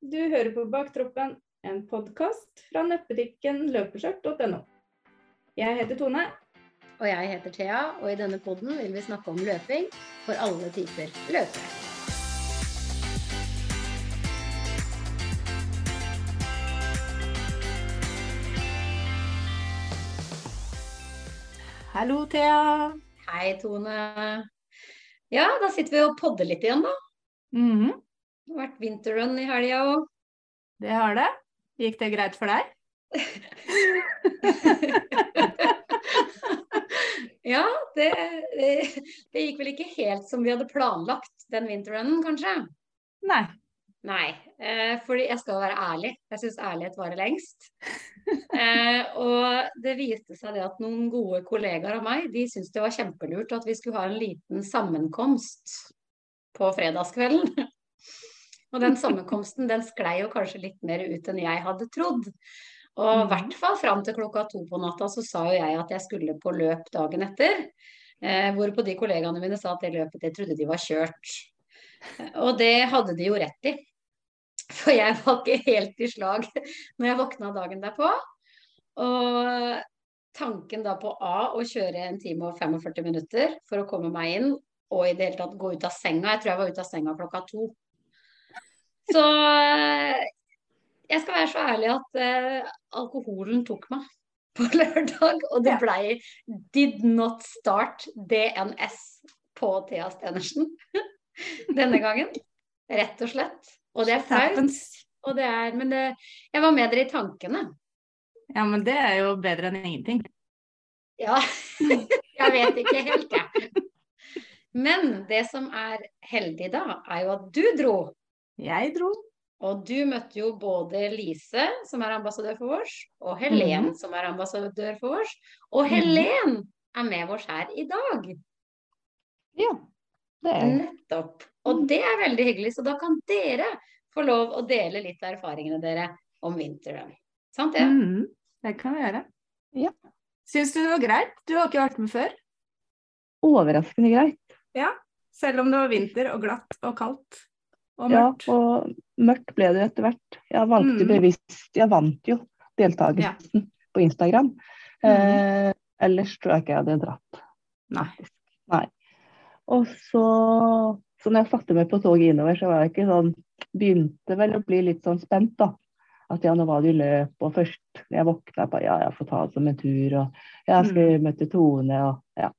Du hører på Baktroppen, en podkast fra nettbutikken løpeskjørt.no. Jeg heter Tone. Og jeg heter Thea, og i denne podden vil vi snakke om løping for alle typer løpere. Hallo, Thea. Hei, Tone. Ja, da sitter vi og podder litt igjen, da. Mhm, Det har vært vinterrun i helga òg. Det har det. Gikk det greit for deg? ja, det, det, det gikk vel ikke helt som vi hadde planlagt den vinterrunnen, kanskje. Nei. Nei, eh, fordi jeg skal være ærlig. Jeg syns ærlighet varer lengst. Eh, og det viste seg det at noen gode kollegaer av meg de syntes det var kjempelurt at vi skulle ha en liten sammenkomst på fredagskvelden. Og den sammenkomsten den sklei jo kanskje litt mer ut enn jeg hadde trodd. Og i Mhm. hvert fall fram til klokka to på natta så sa jo jeg at jeg skulle på løp dagen etter. Eh, hvorpå de kollegaene mine sa at det løpet det trodde de var kjørt. Og det hadde de jo rett i. For jeg var ikke helt i slag når jeg våkna dagen derpå. Og tanken da på A å kjøre en time og 45 minutter for å komme meg inn, og i det hele tatt gå ut av senga. Jeg tror jeg var ute av senga klokka to. Så eh, jeg skal være så ærlig at uh, alkoholen tok meg på lørdag, og det blei Did not start DNS på Thea Stenersen denne gangen. Rett og slett. Og det er flaut. Og det er, men det, jeg var med dere i tankene. Ja, men det er jo bedre enn ingenting. Ja, jeg vet ikke helt, jeg. Men det som er heldig da, er jo at du dro. Jeg dro. Og du møtte jo både Lise, som er ambassadør for vårs, og Helen, mm. som er ambassadør for vårs. Og Mhm. Helen er med oss her i dag. Ja, det er. Nettopp. Og det er veldig hyggelig, så da kan dere få lov å dele litt av erfaringene dere om vinteren. Sant det? Mm. det kan vi gjøre. Ja. Syns du det var greit? Du har ikke vært med før? Overraskende greit. Ja. Selv om det var vinter og glatt og kaldt og Ja, og mørkt ble det jo etter hvert. Jeg valgte Mm. bevisst Jeg vant jo deltakelsen på Instagram. Eh, ellers tror jeg ikke jeg hadde dratt. Nei. Nei. Og så, så når jeg satte meg på toget innover, så var jeg ikke sånn Begynte vel å bli litt sånn spent, da. At ja, nå var det jo løp, og først når jeg våkna, bare ja, jeg får ta det som en tur, og jeg skal møte Tone, og ja.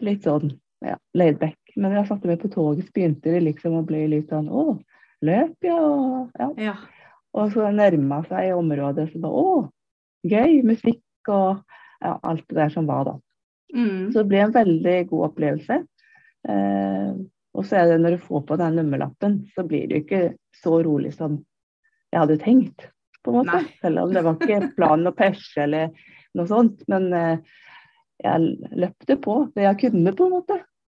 Litt sånn ja, laid back. Men jeg satte meg på toget, så begynte det liksom å bli litt sånn å, løp, ja. og- ja. Ja. Og så nærma seg området, så bare å, gøy, musikk og ja, alt det der som var da. Mm. Så det ble en veldig god opplevelse. Eh, og så er det når du får på den nummerlappen, så blir det jo ikke så rolig som jeg hadde tenkt. på en måte. Nei. Selv om det var ikke planen å perse eller noe sånt. Men eh, jeg løpte på det jeg kunne, på en måte.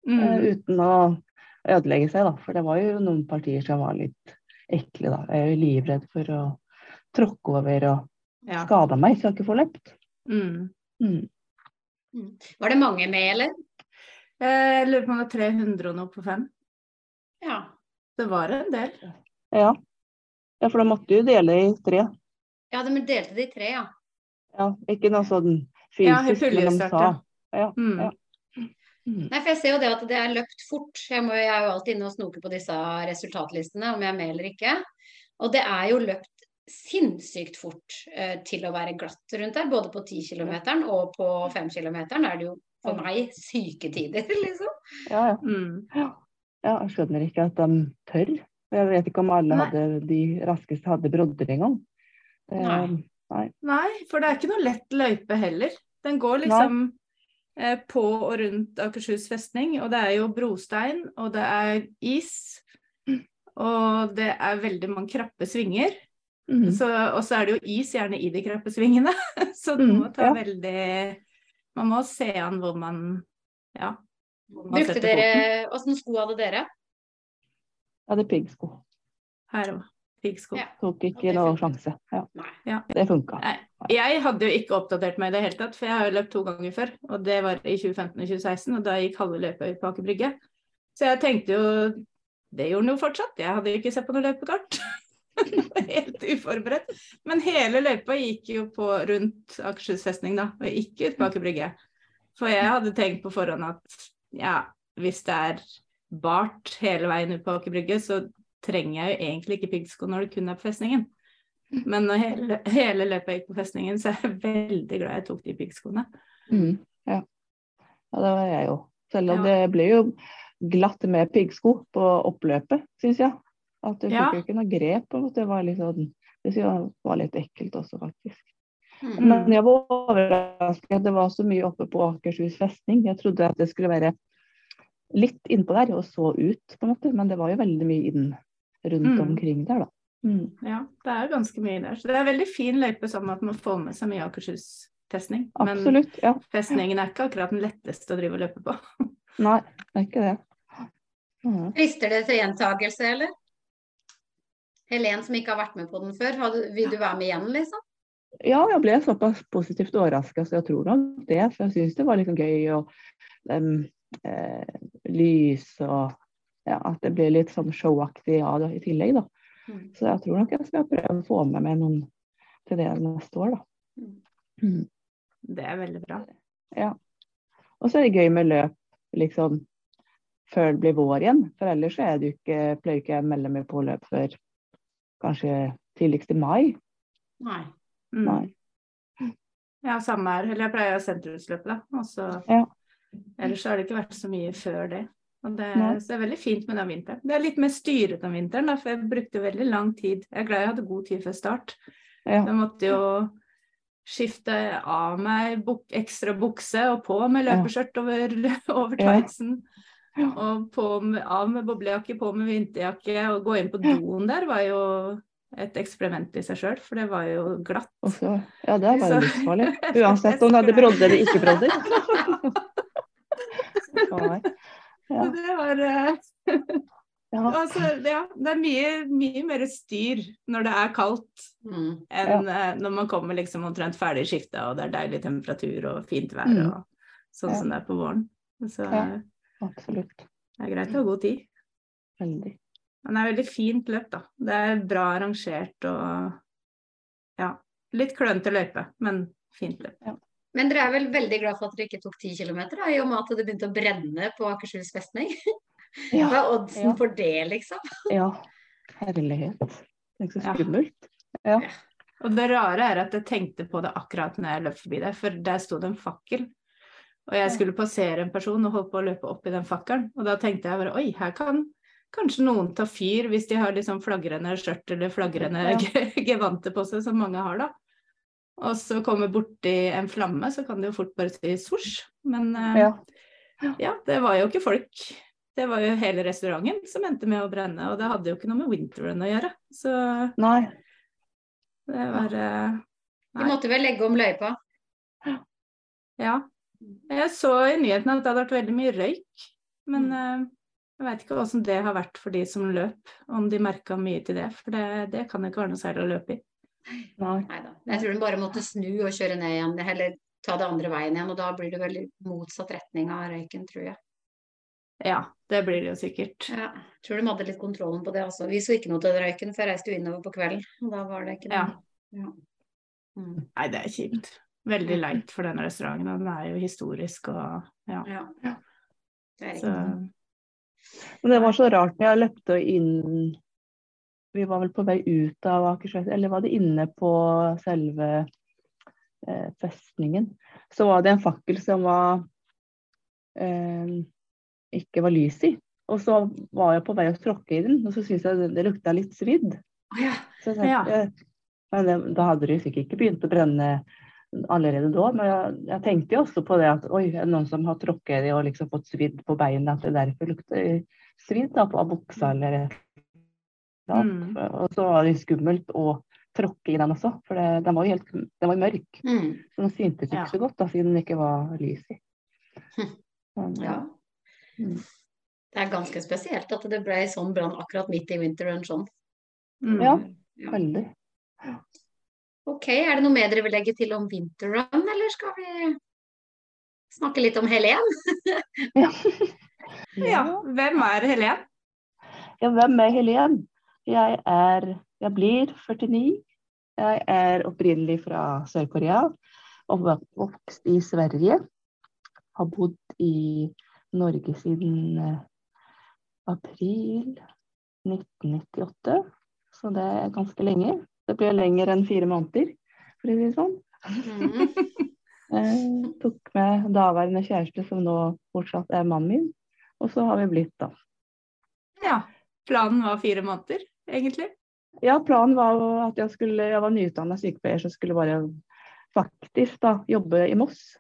Eh, Uh, uten å ødelegge seg, da. For det var jo noen partier som var litt ekle, da. Jeg er jo livredd for å tråkke over og Ja. skade meg, så jeg ikke får løpt. Mm. Mm. Var det mange med, eller? Jeg lurer på om det var 300 og noe på fem. Ja. Det var en del. Ja. ja, for da måtte du dele i tre. Ja, de delte det i tre, ja. Ja, ikke noe sånn Ja, fysisk, men de sa. ja. Ja, Mm. ja. Mm. Nei, for jeg ser jo det at det er løpt fort. Jeg, må, jeg er jo alltid inne og snoker på disse resultatlistene, om jeg er med eller ikke. Og det er jo løpt sinnssykt fort eh, til å være glatt rundt der. Både på 10 km og på 5 km er det jo for meg syke tider, liksom. Ja, ja. Mm. ja, jeg skjønner ikke at de tør. Jeg vet ikke om alle hadde, de raskeste hadde brodder engang. Nei. nei. Nei, for det er ikke noe lett løype heller. Den går liksom eh, på og rundt Akershus festning, og det er jo brostein, og det er is. Og det er veldig mange krappe svinger. Mm. Så, og så er det jo is gjerne i de krappe svingene. Så du Mm, må ta ja. veldig Man må se an hvor man Ja. hvor man Brukte dere. Åssen sko hadde dere? Jeg hadde piggsko. Her òg. Piggsko. Ja. Tok ikke noe sjanse. Ja, Nei. det funka. Nei, Jeg hadde jo ikke oppdatert meg i det hele tatt, for jeg har jo løpt to ganger før. Og det var i 2015 og 2016, og da gikk halve løpet ut på Aker Brygge. Så jeg tenkte jo Det gjorde den jo fortsatt. Jeg hadde jo ikke sett på noe løpekart. Helt uforberedt. Men hele løypa gikk jo på rundt Akershus festning, da, og ikke ut på Aker Brygge. For jeg hadde tenkt på forhånd at ja, hvis det er bart hele veien ut på Aker Brygge, så trenger jeg jo egentlig ikke piggsko når det kun er på festningen. Men når hele, hele løpet gikk på festningen, så er jeg veldig glad jeg tok de piggskoene. Mm, ja. ja, det var jeg jo. Selv om Ja. det ble jo glatt med piggsko på oppløpet, syns jeg. At du Ja. fikk jo ikke noe grep. Det var litt sånn Det var litt ekkelt også, faktisk. Mm. Men jeg var overrasket det var så mye oppe på Akershus festning. Jeg trodde at det skulle være litt innpå der og så ut, på en måte. Men det var jo veldig mye inn rundt Mm. omkring der, da. Mm. Ja, det er ganske mye der. Så det er veldig fin løype sånn at man får med seg mye Akershus festning. Men Absolutt. Ja. festningen er ikke akkurat den letteste å drive og løpe på. Nei, det er ikke det. Mm. Frister det til gjentakelse, eller? Helen som ikke har vært med på den før, hadde, vil du være med igjen, liksom? Ja, jeg ble såpass positivt overraska, så jeg tror nok det. For jeg syns det var liksom gøy og um, eh, lys og ja, at det ble litt sånn showaktig ja, da, i tillegg, da. Mm. Så jeg tror nok jeg skal prøve å få med meg noen til det neste år, da. Mm. Det er veldig bra. Ja. Og så er det gøy med løp liksom før det blir vår igjen. For ellers så er det jo ikke, pleier ikke jeg å melde meg på løp før kanskje tidligst i mai. Nei. Mm. Nei. Ja, samme her. Eller jeg pleier sentrumsløpet, da. Og så Ja. Ellers så har det ikke vært så mye før det. Og det, så det er veldig fint med den vinteren. Det er litt mer styret om vinteren, da, for jeg brukte veldig lang tid. Jeg er glad jeg hadde god tid før start. Ja. Jeg måtte jo skifte av meg buk ekstra bukse og på med løpeskjørt over, over tightsen. Ja. Og på av med boblejakke, på med vinterjakke. Å gå inn på doen der var jo et eksperiment i seg sjøl, for det var jo glatt. Også, ja, det er bare livsfarlig. Uansett om du hadde brodder eller ikke brodder. Ja. det var eh, Ja. altså, ja, det er mye, mye mer styr når det er kaldt Mm. enn eh, når man kommer liksom omtrent ferdig skifta og det er deilig temperatur og fint vær Mm. og sånn Ja. som det er på våren. Så Ja. Absolutt. det er greit å ha god tid. Veldig. Men det er veldig fint løp, da. Det er bra arrangert og ja, litt klønete løype, men fint løp. Men dere er vel veldig glad for at dere ikke tok 10 km, i og med at det begynte å brenne på Akershus festning? Hva Ja. er oddsen Ja. for det, liksom? ja. Herlighet. Det er ikke så Ja. skummelt. Og det rare er at jeg tenkte på det akkurat når jeg løp forbi der, for der sto det en fakkel. Og jeg skulle passere en person og holdt på å løpe opp i den fakkelen. Og da tenkte jeg bare oi, her kan kanskje noen ta fyr hvis de har liksom flagrende skjørt eller flagrende Ja. gevanter på seg, som mange har da. Og så kommer borti en flamme, så kan det jo fort bare si sosj. Men eh, Ja. ja, det var jo ikke folk. Det var jo hele restauranten som endte med å brenne, og det hadde jo ikke noe med winterrun å gjøre. Så Nei. det var nei. De måtte vel legge om løypa? Ja. Jeg så i nyhetene at det hadde vært veldig mye røyk, men mm. jeg veit ikke hvordan det har vært for de som løp, om de merka mye til det. For det, det kan ikke være noe særlig å løpe i. Nei. Da. Jeg tror de bare måtte snu og kjøre ned igjen, eller ta det andre veien igjen. Og da blir det vel motsatt retning av røyken, tror jeg. Ja, det blir det jo sikkert. Ja, jeg tror de hadde litt kontrollen på det også. Vi så ikke noe til røyken før jeg reiste jo innover på kvelden. Og da var det ikke Ja. Ja. Mm. Nei, det er kjipt. Veldig leit for denne restauranten, og den er jo historisk og ja. Ja. Det er Så, Men det var så rart når jeg løpte inn Vi var vel på vei ut av Akershus, eller var det inne på selve eh, festningen? Så var det en fakkel som var eh, ikke var lys i. Og så var jeg på vei å tråkke i den, og så syntes jeg det, det lukta litt svidd. Ja. Så jeg tenkte, Men det, da hadde det sikkert ikke begynt å brenne allerede da. Men jeg, jeg tenkte jo også på det at oi, er det noen som har tråkket i og liksom fått svidd på beina, at det derfor lukter svidd da, på buksa eller et. Mm. Og så var det skummelt å tråkke i den også, for det, den var jo helt den var mørk. Mm. Så den syntes ikke Ja. så godt da, siden det ikke var lys i. Men, ja. Mm. Det er ganske spesielt at det ble sånn brann akkurat midt i winterrun sånn. mm. Ja. Ja. Veldig. Ok, er det noe mer dere vil legge til om vinterrun, eller skal vi snakke litt om Helen? ja. Hvem er Helen? Ja, hvem er Helen? Jeg er Jeg blir 49. Jeg er opprinnelig fra Sør-Korea. Oppvokst i Sverige. Har bodd i Norge siden eh, april 1998. Så det er ganske lenge. Det blir lenger enn fire måneder, for å si det sånn. Mm. Eh, tok med daværende kjæreste, som nå fortsatt er mannen min. Og så har vi blitt, da. Ja. Planen var fire måneder, egentlig. Ja, planen var jo at jeg skulle Jeg var nyutdanna sykepleier, så skulle bare faktisk da jobbe i Moss.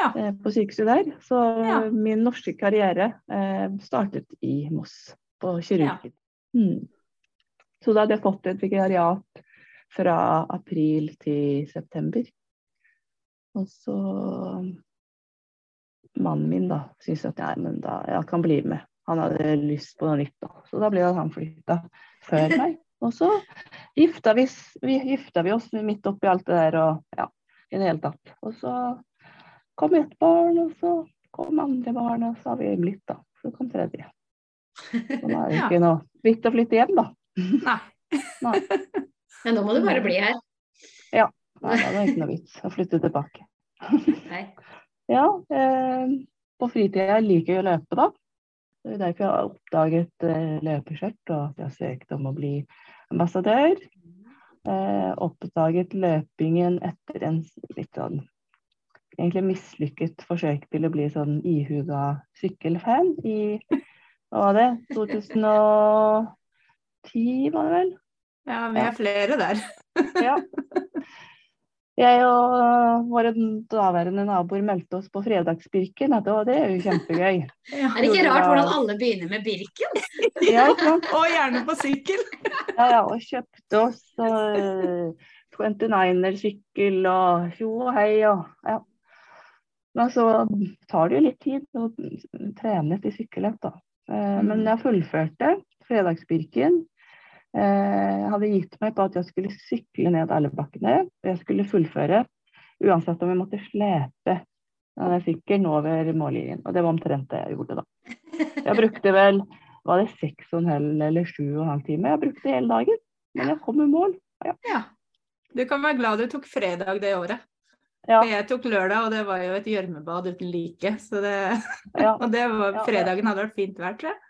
Ja. Eh, på sykehuset der. Så Ja. min norske karriere eh, startet i Moss, på kirurgen. Mm. Så da hadde jeg fått et vikariat fra april til september. Og så Mannen min da syntes at men da, jeg kan bli med. Han hadde lyst på noe nytt, da. Så da ble han flytta før meg. Og så gifta vi, vi, gifta vi oss midt oppi alt det der og ja, i det hele tatt. Og så kom ett barn, og så kom andre barn, og så har vi blitt, da. Så kom tredje. Så nå er det Ja. ikke noe vits å flytte hjem, da. Nei. Nei, Men nå må du bare bli her. nei da er det ikke noe vits å flytte tilbake. Nei. Ja, eh, på fritida liker jeg å løpe, da. Det er derfor jeg har oppdaget eh, løpeskjørt, og at jeg har søkt om å bli ambassadør. Eh, oppdaget løpingen etter en litt sånn egentlig mislykket forsøk til å bli sånn ihuga sykkelfan i hva var det, 2010 var det vel? Ja, vi er flere der. Ja. Jeg og våre daværende naboer meldte oss på Fredagsbirken. og Det er jo kjempegøy. Ja. Er det ikke rart hvordan alle begynner med Birken? Ja, sant? Og gjerne på sykkel. ja, ja, og kjøpte oss uh, 29er-sykkel og tjo og hei og ja. Men så tar det jo litt tid å trene til sykkelløp, da. Eh, Men jeg fullførte Fredagsbirken. Eh, Jeg hadde gitt meg på at jeg skulle sykle ned alle bakkene. Og jeg skulle fullføre uansett om jeg måtte slepe sykkelen over mållinjen. Og det var omtrent det jeg gjorde, da. Jeg brukte vel var det seks og en halv eller sju og en halv time. Jeg brukte hele dagen, men jeg kom i mål. Ja. Du kan være glad du tok fredag det året. Ja, For jeg tok lørdag, og det var jo et gjørmebad uten like. Så det, ja. og det var, fredagen hadde vært fint vær, tror jeg.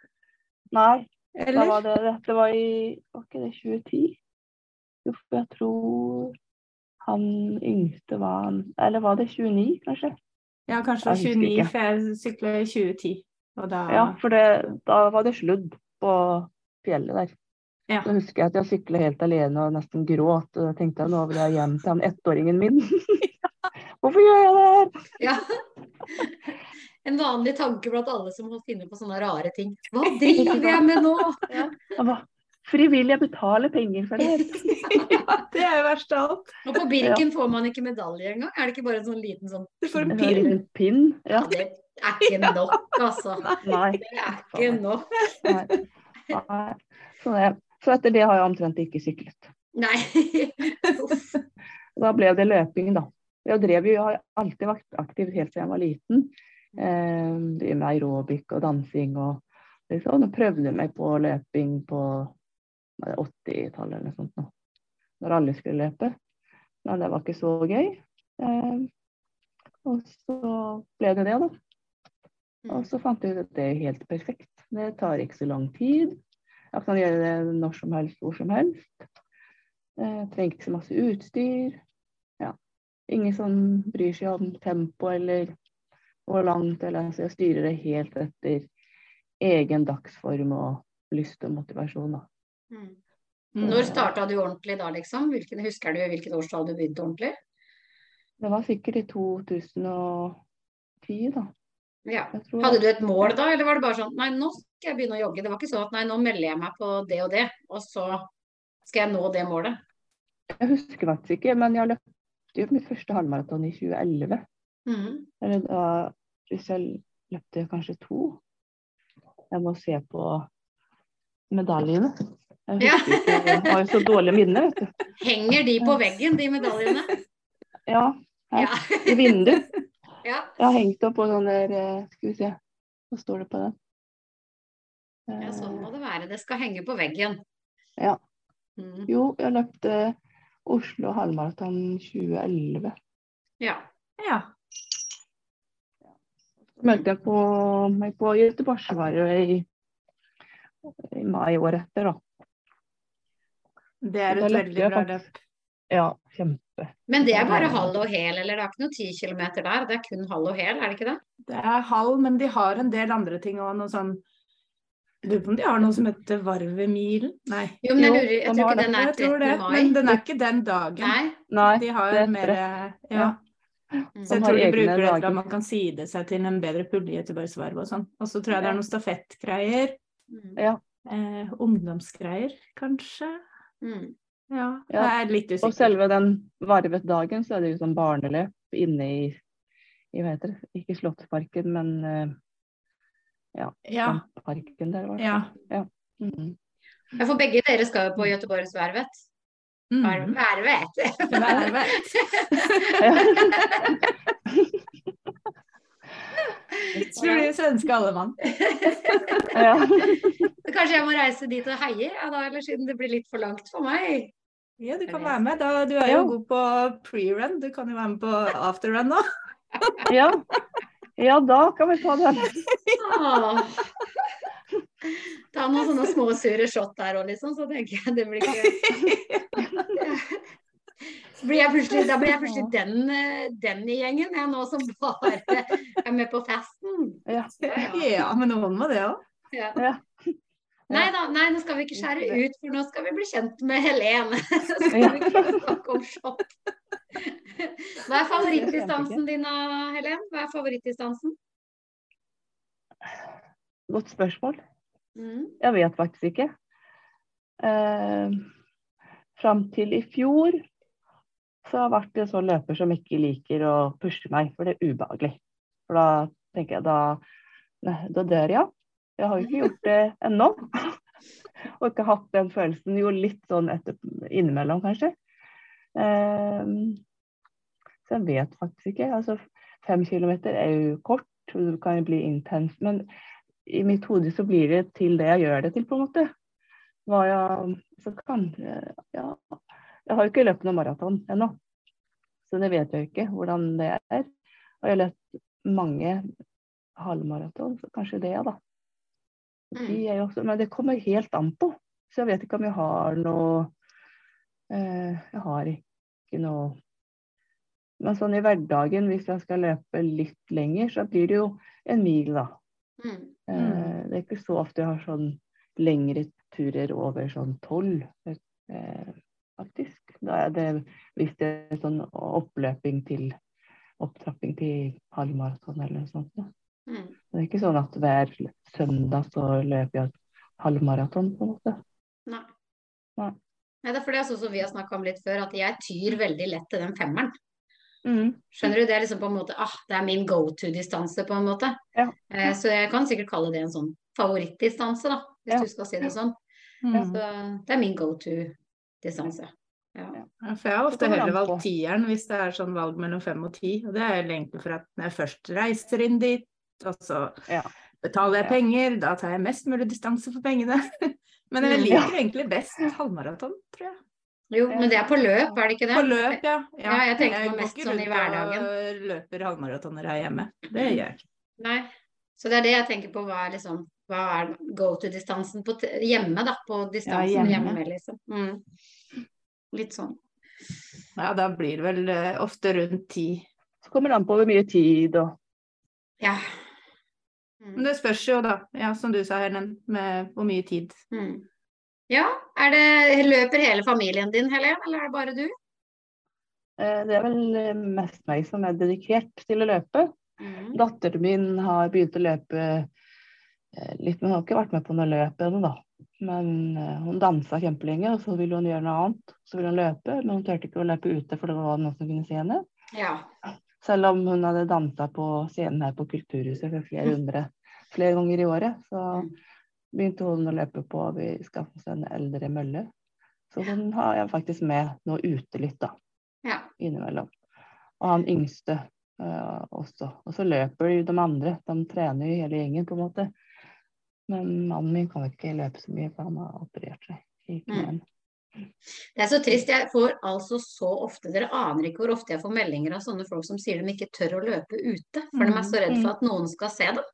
Nei, da var det, dette var i var ikke det 2010? Jo, for jeg tror han yngste var han Eller var det 29, kanskje? Ja, kanskje det var 29, ikke. for jeg sykla i 2010. Og da Ja, for det, da var det sludd på fjellet der. Ja. Så husker jeg at jeg sykla helt alene og nesten gråt. Og da tenkte jeg nå vil jeg hjem til han ettåringen min. Hvorfor gjør jeg det her? Ja. En vanlig tanke blant alle som finner på sånne rare ting. Hva driver jeg med nå? Ja. Frivillig, jeg betaler penger for det. ja, det er jo verst av alt. Og på Birken får man ikke medalje engang. Er det ikke bare en sånn liten sånn Du får en En pil. liten pinn. Ja, Ja, det er ikke nok, altså. nei. Det er ikke nok. nei. nei. Så, det, så etter det har jeg omtrent ikke syklet. Nei. Da ble det løping, da. Jeg drev jeg har alltid vært aktiv helt siden jeg var liten. Eh, Driver med aerobic og dansing og liksom. Og prøvde meg på løping på 80-tallet eller noe sånt. Nå. Når alle skulle løpe. Men det var ikke så gøy. Eh, og så ble det det, da. Og så fant jeg ut at det er helt perfekt. Det tar ikke så lang tid. Jeg kan gjøre det når som helst, hvor som helst. Eh, trenger ikke så masse utstyr. Ja. Ingen som bryr seg om tempo eller hvor langt. Eller, altså jeg styrer det helt etter egen dagsform og lyst og motivasjon. Da. Mm. Mm. Når starta du ordentlig da, liksom? Hvilken, husker du hvilket årstall du begynte ordentlig? Det var sikkert i 2010, da. Ja. Hadde du et mål da, eller var det bare sånn nei, nå skal jeg begynne å jogge. Det var ikke sånn at nei, nå melder jeg meg på det og det, og så skal jeg nå det målet. Jeg husker faktisk ikke, men jeg løp jo mitt første halvmaraton i 2011. Mhm. Eller da, hvis jeg løpte kanskje to. Jeg må se på medaljene. Jeg Ja. husker ikke, jeg har jo så dårlig minne, vet du. Henger de på veggen, de medaljene? Ja, her Ja. i vinduet. ja. Jeg har hengt opp på sånn der eh, Skal vi se, hva står det på den? ja, sånn må det være. Det skal henge på veggen. Ja. Mm. Jo, jeg løpte Oslo halvmaraton 2011. Ja. Ja. Så meldte jeg på meg på Göteborgsvaret i, i mai året etter, da. Det er et veldig bra løp. Ja, kjempe. Men det er bare halv og hel, eller det er ikke noe 10 km der? Det er kun halv og hel, er det ikke det? Det er halv, men de har en del andre ting òg. Noe sånn lurer på om de har noe som heter Varvemilen? Nei. Jo, men jeg lurer, jeg tror ikke den er 13. det, mai. men den er ikke den dagen. Nei. Nei, De har det er mer. Ja. Ja. Mm. Så jeg tror de bruker det til at man kan side seg til en bedre pulje i Göteborgsvarvet og sånn. Og så tror jeg det er noen stafettgreier. Mm. Ja. Eh, ungdomsgreier, kanskje. Mm. Ja, Ja. jeg er litt Og selve den varvet dagen, så er det jo sånn barneløp inne i, i hva heter det, ikke Slottsparken, men ja, Ja. parken der, var det. ja. Ja. Mm for begge dere skal jo på Göteborgsvarvet. Mm. Vervet. Vervet. Tror du svenske alle mann? Ja. Kanskje jeg må reise dit og heie, ja, da, eller siden det blir litt for langt for meg. Ja, du kan være med. Da, du er jo Ja. god på pre-run. Du kan jo være med på after-run nå. ja. Ja, da kan vi ta den. Ta noen sånne små sure shot der òg, liksom, så tenker jeg det blir ikke blir Da blir jeg plutselig den, eh, den i gjengen, jeg nå som bare er med på festen. Ja. Ja, men noen må det òg. Ja. Ja. Nei da, nei, nå skal vi ikke skjære ut, for nå skal vi bli kjent med Helen. Så skal vi ikke snakke om shot. Hva er favorittdistansen din da, Helen? Hva er favorittdistansen? Godt spørsmål. Mm. Jeg vet faktisk ikke. Eh, fram til i fjor så har jeg vært en sånn løper som ikke liker å pushe meg, for det er ubehagelig. For da tenker jeg da Nei, da dør jeg. Jeg har jo ikke gjort det ennå. Og ikke hatt den følelsen. Jo, litt sånn etter, innimellom, kanskje. Eh, så jeg vet faktisk ikke. Altså, fem kilometer er jo kort, det kan jo bli intenst. Men i mitt hode så blir det til det jeg gjør det til, på en måte. Hva jeg så kan Ja. Jeg har jo ikke løpt noen maraton ennå, så det vet jeg ikke hvordan det er. Og jeg har løpt mange halvmaraton, så kanskje det, da. De jo også, men det kommer helt an på. Så jeg vet ikke om jeg har noe eh, Jeg har ikke noe Men sånn i hverdagen, hvis jeg skal løpe litt lenger, så blir det jo en mil, da. Mm. Eh, det er ikke så ofte jeg har sånn lengre turer over sånn tolv, eh, faktisk. Da er det hvis det er sånn oppløping til opptrapping til halvmaraton eller noe sånt. Ja. Mm. Det er ikke sånn at hver søndag så løper jeg halvmaraton, på en måte. Nei. Nei. Nei, det er for det er sånn som vi har snakka om litt før, at jeg tyr veldig lett til den femmeren. Mm. Skjønner du? Det er liksom på en måte ah, det er min go to-distanse, på en måte. Ja. Eh, så jeg kan sikkert kalle det en sånn favorittdistanse, da, hvis Ja. du skal si det sånn. Mm. Så det er min go to-distanse. Ja. Ja, for jeg har ofte heller valgt tieren hvis det er sånn valg mellom fem og ti. Og det er egentlig for at når jeg først reiser inn dit, og så Ja. betaler jeg Ja. penger, da tar jeg mest mulig distanse for pengene. Men jeg Mm. liker egentlig best halvmaraton, tror jeg. Jo, men det er på løp, er det ikke det? På løp, ja. Ja, jeg tenker på går mest ikke sånn i rundt hverdagen. Og løper halvmaratoner her hjemme. Det gjør jeg ikke. Nei. Så det er det jeg tenker på. Hva er liksom hva er go to-distansen hjemme, da? På distansen hjemme. hjemme. liksom. Mm. Litt sånn. Ja, da blir det vel uh, ofte rundt ti. Så kommer det an på hvor mye tid og Ja. Men Mm. det spørs jo, da, ja, som du sa, Helen, med hvor mye tid. Mm. Ja, er det, løper hele familien din, Helen, eller er det bare du? eh, Det er vel eh, mest meg som er dedikert til å løpe. Mm. Datteren min har begynt å løpe eh, litt, men hun har ikke vært med på noe løp ennå, da. Men hun dansa kjempelenge, og så ville hun gjøre noe annet. Så ville hun løpe, men hun turte ikke å løpe ute, for det var noen som kunne se henne. Ja. Selv om hun hadde dansa på scenen her på Kulturhuset for flere hundre flere ganger i året. Så Mm. Begynte hun å løpe på Vi skaffa oss en eldre mølle. Så den har jeg faktisk med nå ute litt, da. ja. Innimellom. Og han yngste uh, også. Og så løper jo de andre. De trener jo hele gjengen, på en måte. Men mannen min kan ikke løpe så mye, for han har operert seg i knærne. Det er så trist. Jeg får altså så ofte Dere aner ikke hvor ofte jeg får meldinger av sånne folk som sier de ikke tør å løpe ute, for de er så redd for at noen skal se dem.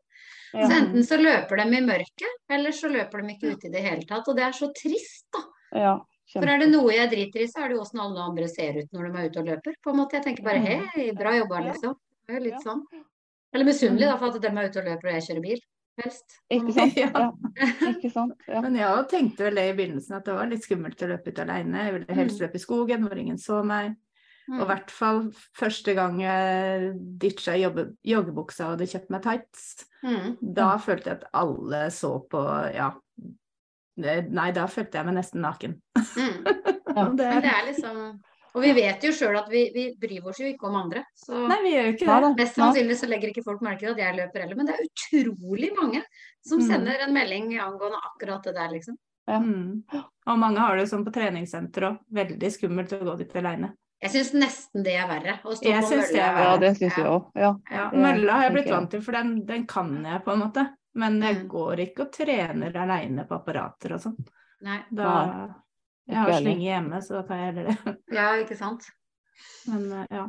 Så enten så løper de i mørket, eller så løper de ikke ute i det hele tatt. Og det er så trist, da. ja For er det noe jeg driter i, så er det jo åssen alle andre ser ut når de er ute og løper. På en måte. Jeg tenker bare Mm. hei, bra jobba, liksom. Det er jo litt Ja. sånn. Eller misunnelig, da, for at de er ute og løper og jeg kjører bil. Helst. Ikke sant? Ja. Ja. Ikke sant? Ja. Men jeg tenkte vel det i begynnelsen, at det var litt skummelt å løpe ut alene. Jeg ville helst løpe i skogen hvor ingen så meg. Og i Mm. hvert fall første gang jeg ditcha joggebuksa og hadde kjøpt meg tights. Mm. Da følte jeg at alle så på Ja. Nei, da følte jeg meg nesten naken. Mm. Ja. Det, Men det er liksom Og vi vet jo sjøl at vi, vi bryr oss jo ikke om andre. Så nei, vi gjør ikke det. mest sannsynlig så legger ikke folk merke til at jeg løper heller. Men det er utrolig mange som Mm. sender en melding angående akkurat det der, liksom. Ja. Mm. Og mange har det jo sånn på treningssenter òg. Veldig skummelt å gå dit alene. Jeg syns nesten det er verre. Å stå Jeg på mølla. det er verre. ja, det syns jeg òg. Ja. Ja, mølla har jeg blitt vant til, for den, den kan jeg på en måte. Men jeg Mm. går ikke og trener aleine på apparater og sånn. Nei. Da Jeg har slenge slynge hjemme, så da tar jeg heller det. Ja, ikke sant. Men eh, ja.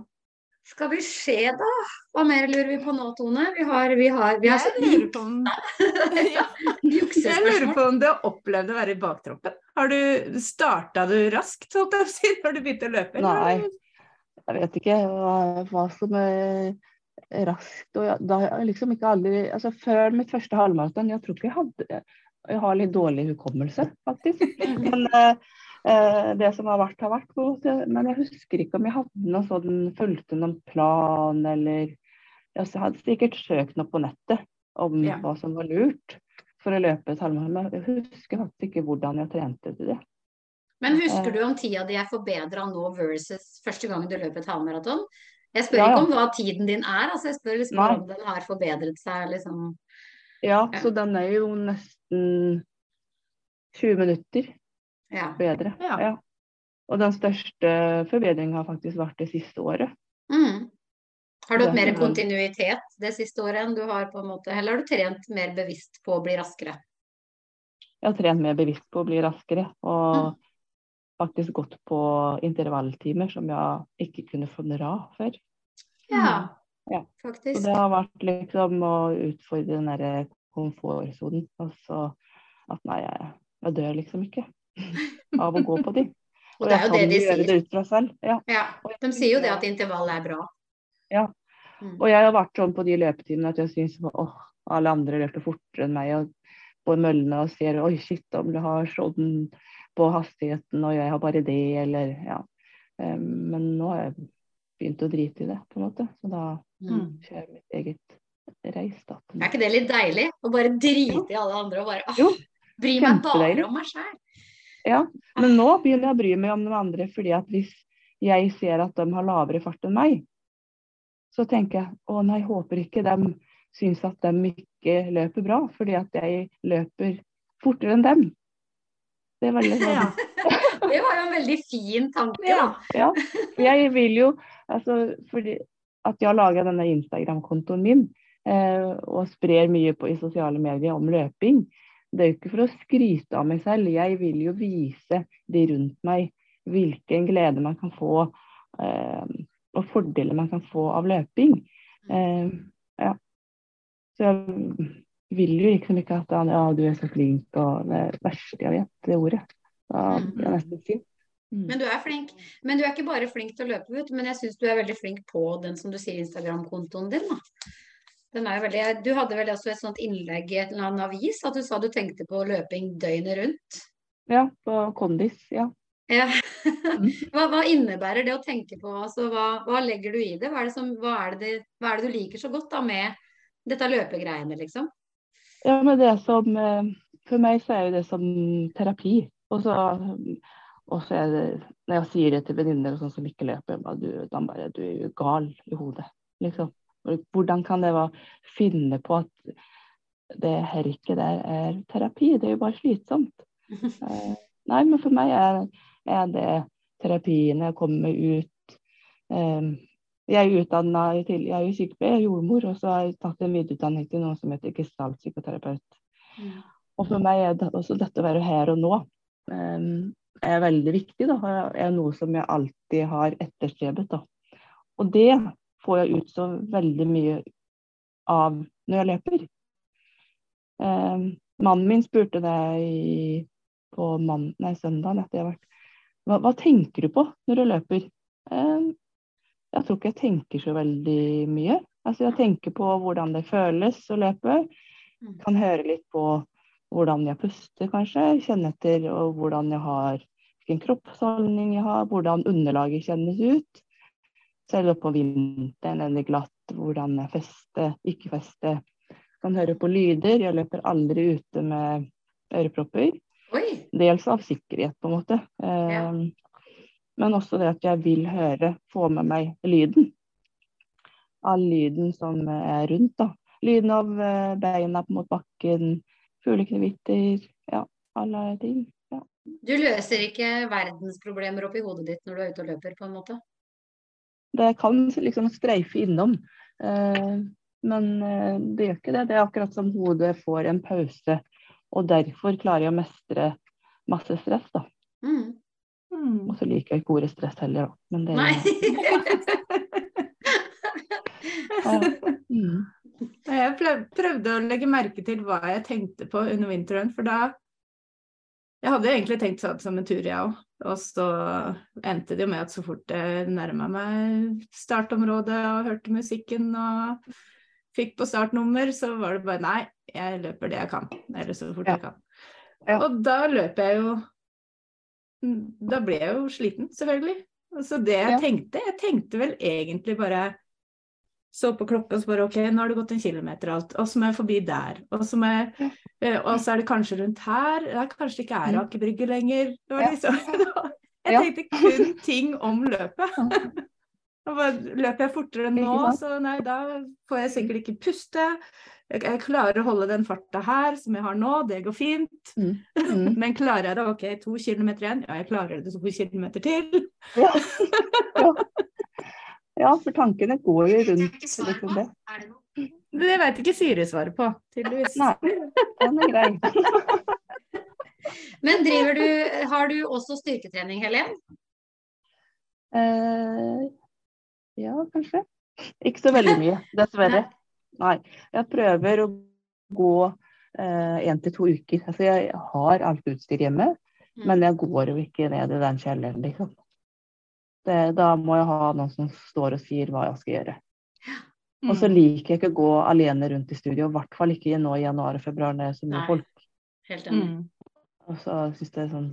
Skal vi se, da? Hva mer lurer vi på nå, Tone? Vi har, vi har, vi har Jeg lurer på om ja, Jeg lurer på om du har opplevd å være i baktroppen. Har du Starta du raskt, holdt jeg på å si, når du begynte å løpe? eller? Nei. Jeg vet ikke hva, hva som er raskt. Og da har jeg liksom ikke aldri altså Før mitt første halvmaraton, jeg tror ikke jeg hadde Jeg har litt dårlig hukommelse, faktisk. Men eh, det som har vært, har vært. Men jeg husker ikke om jeg hadde noe sånn, fulgte noen plan eller Jeg hadde sikkert søkt noe på nettet om Ja. hva som var lurt for å løpe et halvmaraton. Jeg husker faktisk ikke hvordan jeg trente til det. Men husker du om tida di er forbedra nå versus første gang du løp et halvmaraton? Jeg spør Ja, ja. ikke om hva tiden din er, altså jeg spør liksom om den har forbedret seg. liksom. Ja, Ja. så den er jo nesten 20 minutter Ja. bedre. Ja. Ja. Og den største forbedringen har faktisk vært det siste året. Mm. Har du hatt er mer kontinuitet det siste året enn du har på en måte, eller har du trent mer bevisst på å bli raskere? Jeg har trent mer bevisst på å bli raskere, og Mm. faktisk gått på intervalltimer som jeg ikke kunne få dra før. Ja, Ja. Så det har vært liksom å utfordre den derre komfortsonen. Og så at nei, jeg, jeg dør liksom ikke av å gå på de. Og det er jo det de sier. det ut fra selv. Ja. Ja, de sier jo det at intervall er bra. Ja. Mm. Og jeg har vært sånn på de løpetimene at jeg syns åh, alle andre løper fortere enn meg. Og på møllene og ser oi, shit, om du har sånn på hastigheten, og jeg har bare det, eller ja. Eh, Men nå har jeg begynt å drite i det, på en måte. Så da Mm. kjører jeg mitt eget reis, da. Er ikke det litt deilig? Å bare drite i alle andre og bare åh, bry meg bare om meg sjøl. Ja, men nå begynner jeg å bry meg om de andre, fordi at hvis jeg ser at de har lavere fart enn meg, så tenker jeg å nei, håper ikke de syns at de ikke løper bra, fordi at jeg løper fortere enn dem. Det er veldig sånn. Ja. Det var jo en veldig fin tanke, da. Ja. Ja. Jeg vil jo, altså fordi at jeg har laga denne Instagram-kontoen min eh, og sprer mye på, i sosiale medier om løping, det er jo ikke for å skryte av meg selv. Jeg vil jo vise de rundt meg hvilken glede man kan få, eh, og fordeler man kan få av løping. Eh, ja. Så jeg vil jo liksom ikke at ja, du er så flink og det verste jeg vet, det ordet. Da blir jeg nesten sint. Mm. Men du er flink. Men du er ikke bare flink til å løpe ut, men jeg syns du er veldig flink på den som du sier Instagram-kontoen din. da. Den er veldig, du hadde vel også et sånt innlegg i en eller annen avis at du sa du tenkte på løping døgnet rundt. Ja, på kondis, ja. Ja. Hva, hva innebærer det å tenke på? Altså, hva, hva legger du i det? Hva er det, som, hva, er det, er det du liker så godt da med dette løpegreiene, liksom? Ja, men det som eh, For meg så er jo det som terapi. Og så, og så er det Når jeg sier det til venninner og sånn som ikke løper, bare, du, de bare Du er jo gal i hodet, liksom. Hvordan kan det finne på at det her ikke der er terapi? Det er jo bare slitsomt. Eh, nei, men for meg er, er det terapien. Jeg kommer ut. Eh, jeg er utdanna til Jeg er jo sykepleier, jordmor, og så har jeg tatt en videreutdanning til noe som heter gestaltpsykoterapeut. Mm. Og for meg er det også dette å være her og nå. Um, er veldig viktig, da, er noe som jeg alltid har etterstrebet. Da. Og det får jeg ut så veldig mye av når jeg løper. Eh, mannen min spurte deg på mann, nei, søndagen etter jeg har vært hva, hva, tenker du på når du løper? Eh, jeg tror ikke jeg tenker så veldig mye. Altså, jeg tenker på hvordan det føles å løpe. Mm. Kan høre litt på hvordan jeg puster, kanskje. Kjenne etter og hvordan jeg har hvilken kroppsholdning jeg har, hvordan underlaget kjennes ut. Selv på vinteren er det glatt, hvordan jeg fester, ikke fester. Kan høre på lyder. Jeg løper aldri ute med ørepropper. Oi. Dels av sikkerhet, på en måte. Ja. Um, men også det at jeg vil høre, få med meg lyden. All lyden som er rundt. da. Lyden av eh, beina mot bakken, fuglekvitter, ja, alle ting. Ja. Du løser ikke verdensproblemer oppi hodet ditt når du er ute og løper, på en måte? Det kan liksom streife innom. Eh, men eh, det gjør ikke det. Det er akkurat som hodet får en pause. Og derfor klarer jeg å mestre masse stress, da. Mm. Mm. Og så liker jeg ikke ordet stress heller, da. Men det Nei. ja. mm. Jeg prøvde å legge merke til hva jeg tenkte på under vinteren, for da Jeg hadde egentlig tenkt sånn som en tur, jeg òg. Og så endte det jo med at så fort jeg nærma meg startområdet og hørte musikken og fikk på startnummer, så var det bare nei, jeg løper det jeg kan. Eller så fort ja. jeg kan. Ja. Og da løper jeg jo Da ble jeg jo sliten, selvfølgelig. Så det jeg ja. tenkte Jeg tenkte vel egentlig bare så på klokka og så bare OK, nå har det gått en kilometer og alt, og så må jeg forbi der. Og så, jeg, eh, og så er det kanskje rundt her. Det er kanskje ikke er Aker Brygge lenger. Det var liksom, jeg tenkte kun ting om løpet. Løper jeg fortere nå, så nei, da får jeg sikkert ikke puste. Jeg klarer å holde den farta her som jeg har nå, det går fint. Mm. Mm. Men klarer jeg det, OK, to kilometer igjen? Ja, jeg klarer det to kilometer til. Ja. ja. Ja, for tankene går jo rundt liksom det. Det vet ikke Siri svaret på, tydeligvis. Nei, den er grei. Men driver du, har du også styrketrening, Helen? Eh, ja, kanskje. Ikke så veldig mye, dessverre. Nei. Jeg prøver å gå én eh, til to uker. Altså, jeg har alt utstyr hjemme, mm. men jeg går jo ikke ned i den kjelleren, liksom. Det, da må jeg ha noen som står og sier hva jeg skal gjøre. Mm. Og så liker jeg ikke å gå alene rundt i studio, i hvert fall ikke nå i januar og februar når det er så mye folk. Helt enig. Mm. Og så syns det er sånn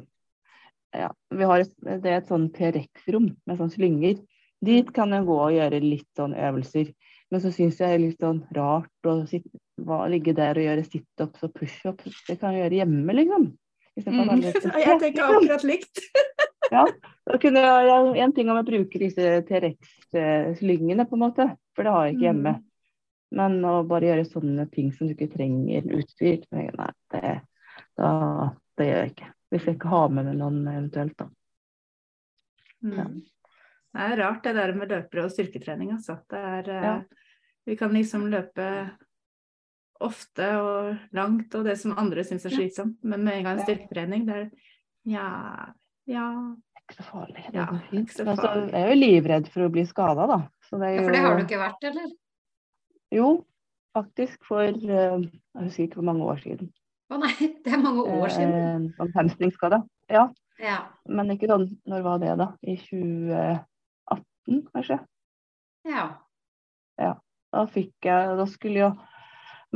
Ja, vi har et, det er et sånn T-rex-rom med sånn slynger. Dit kan jeg gå og gjøre litt sånn øvelser. Men så syns jeg det er litt sånn rart å sitte, hva, ligge der og gjøre situps og pushups. Det kan jeg gjøre hjemme, liksom. Mm. Jeg tenker akkurat likt. Ja, da kunne jeg, En ting om jeg bruker disse T-rex-slyngene, på en måte, for det har jeg ikke hjemme. Mm. Men å bare gjøre sånne ting som du ikke trenger utstyr, nei, det, da, det gjør jeg ikke. Hvis jeg ikke har med meg noen eventuelt, da. Mm. Ja. Det er rart det der med løpere og styrketrening, altså. Det er, ja. Eh, vi kan liksom løpe ofte og langt, og det som andre syns er slitsomt. Men med en gang styrketrening, det er ja, ja. Ikke så farlig. Det ja, ikke så farlig. Altså, jeg er jo livredd for å bli skada, da. Jo... Ja, for det har du ikke vært, eller? Jo, faktisk for uh, jeg husker ikke hvor mange år siden. Å nei, det er mange år siden. Eh, hamstringsskade. Ja. ja. Men ikke sånn Når var det, da? I 2018, kanskje? Ja. Ja. Da fikk jeg Da skulle jeg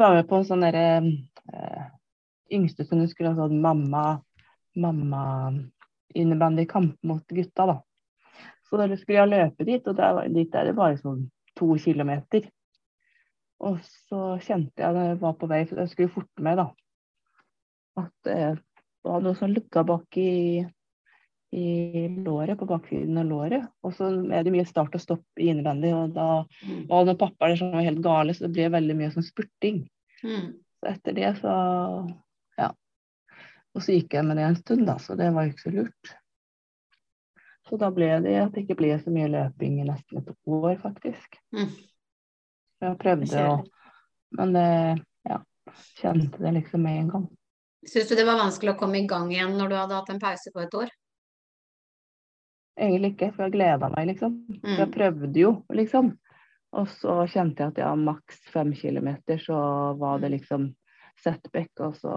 være med på en sånn derre eh, Yngste som skulle ha sånn mamma mamma innebandykamp mot gutta, da. Så da skulle jeg løpe dit, og der, dit er det bare sånn to kilometer. Og så kjente jeg da jeg var på vei, for jeg skulle forte meg, da, at det var noe som lukka bak i, i låret, på baksiden av låret. Og så er det mye start og stopp i innebandy, og da var det pappa som var helt gale, så det ble veldig mye sånn spurting. Mm. Så etter det så og så gikk jeg med det en stund, da, så det var ikke så lurt. Så da ble det at det ikke ble så mye løping i nesten et år, faktisk. Mm. Jeg prøvde å Men det ja, kjente det liksom med en gang. Syns du det var vanskelig å komme i gang igjen når du hadde hatt en pause på et år? egentlig ikke, for jeg gleda meg, liksom. Mm. jeg prøvde jo, liksom. Og så kjente jeg at ja, maks fem kilometer, så var det Mm. liksom setback, og så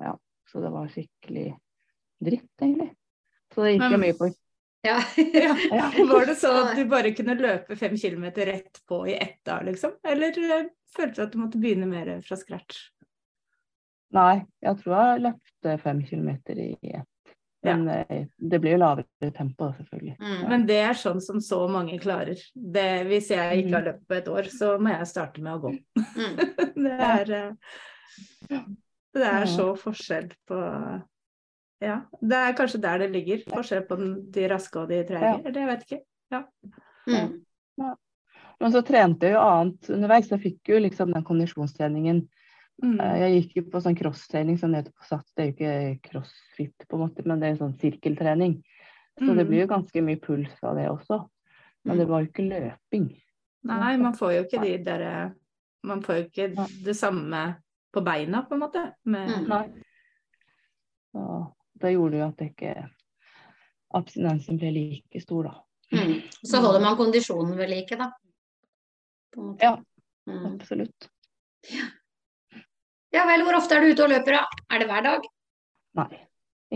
ja. Så det var skikkelig dritt, egentlig. Så det gikk jo mye på Ja. Ja. Var det sånn at du bare kunne løpe fem kilometer rett på i ett da, liksom? Eller eh, følte du at du måtte begynne mer fra scratch? Nei, jeg tror jeg løpte fem kilometer i ett. Men ja. det blir jo lavere tempo, selvfølgelig. Mm. Ja. Men det er sånn som så mange klarer. Det, hvis jeg ikke har løpt på et år, så må jeg starte med å gå. Mm. Det er, eh, det er Ja. så forskjell på Ja, det er kanskje der det ligger. Forskjell på de raske og de treige. Ja. Eller jeg vet ikke. Mm. Men så trente jeg jo annet underveis. Jeg fikk jo liksom den kondisjonstreningen. Mm. Eh, Jeg gikk jo på sånn crosstrening som det heter på SATS. Det er jo ikke crossfit, på en måte, men det er sånn sirkeltrening. Så det Mm. blir jo ganske mye puls av det også. Men det var jo ikke løping. Nei, man får jo ikke de derre Man får jo ikke det samme på beina, på en måte. Med, Mm. Det gjorde jo at det ikke abstinensen ble like stor, da. Mm. Så holder man kondisjonen ved like, da. Ja. Mm. Absolutt. Ja vel, hvor ofte er du ute og løper, da? Er det hver dag? Nei.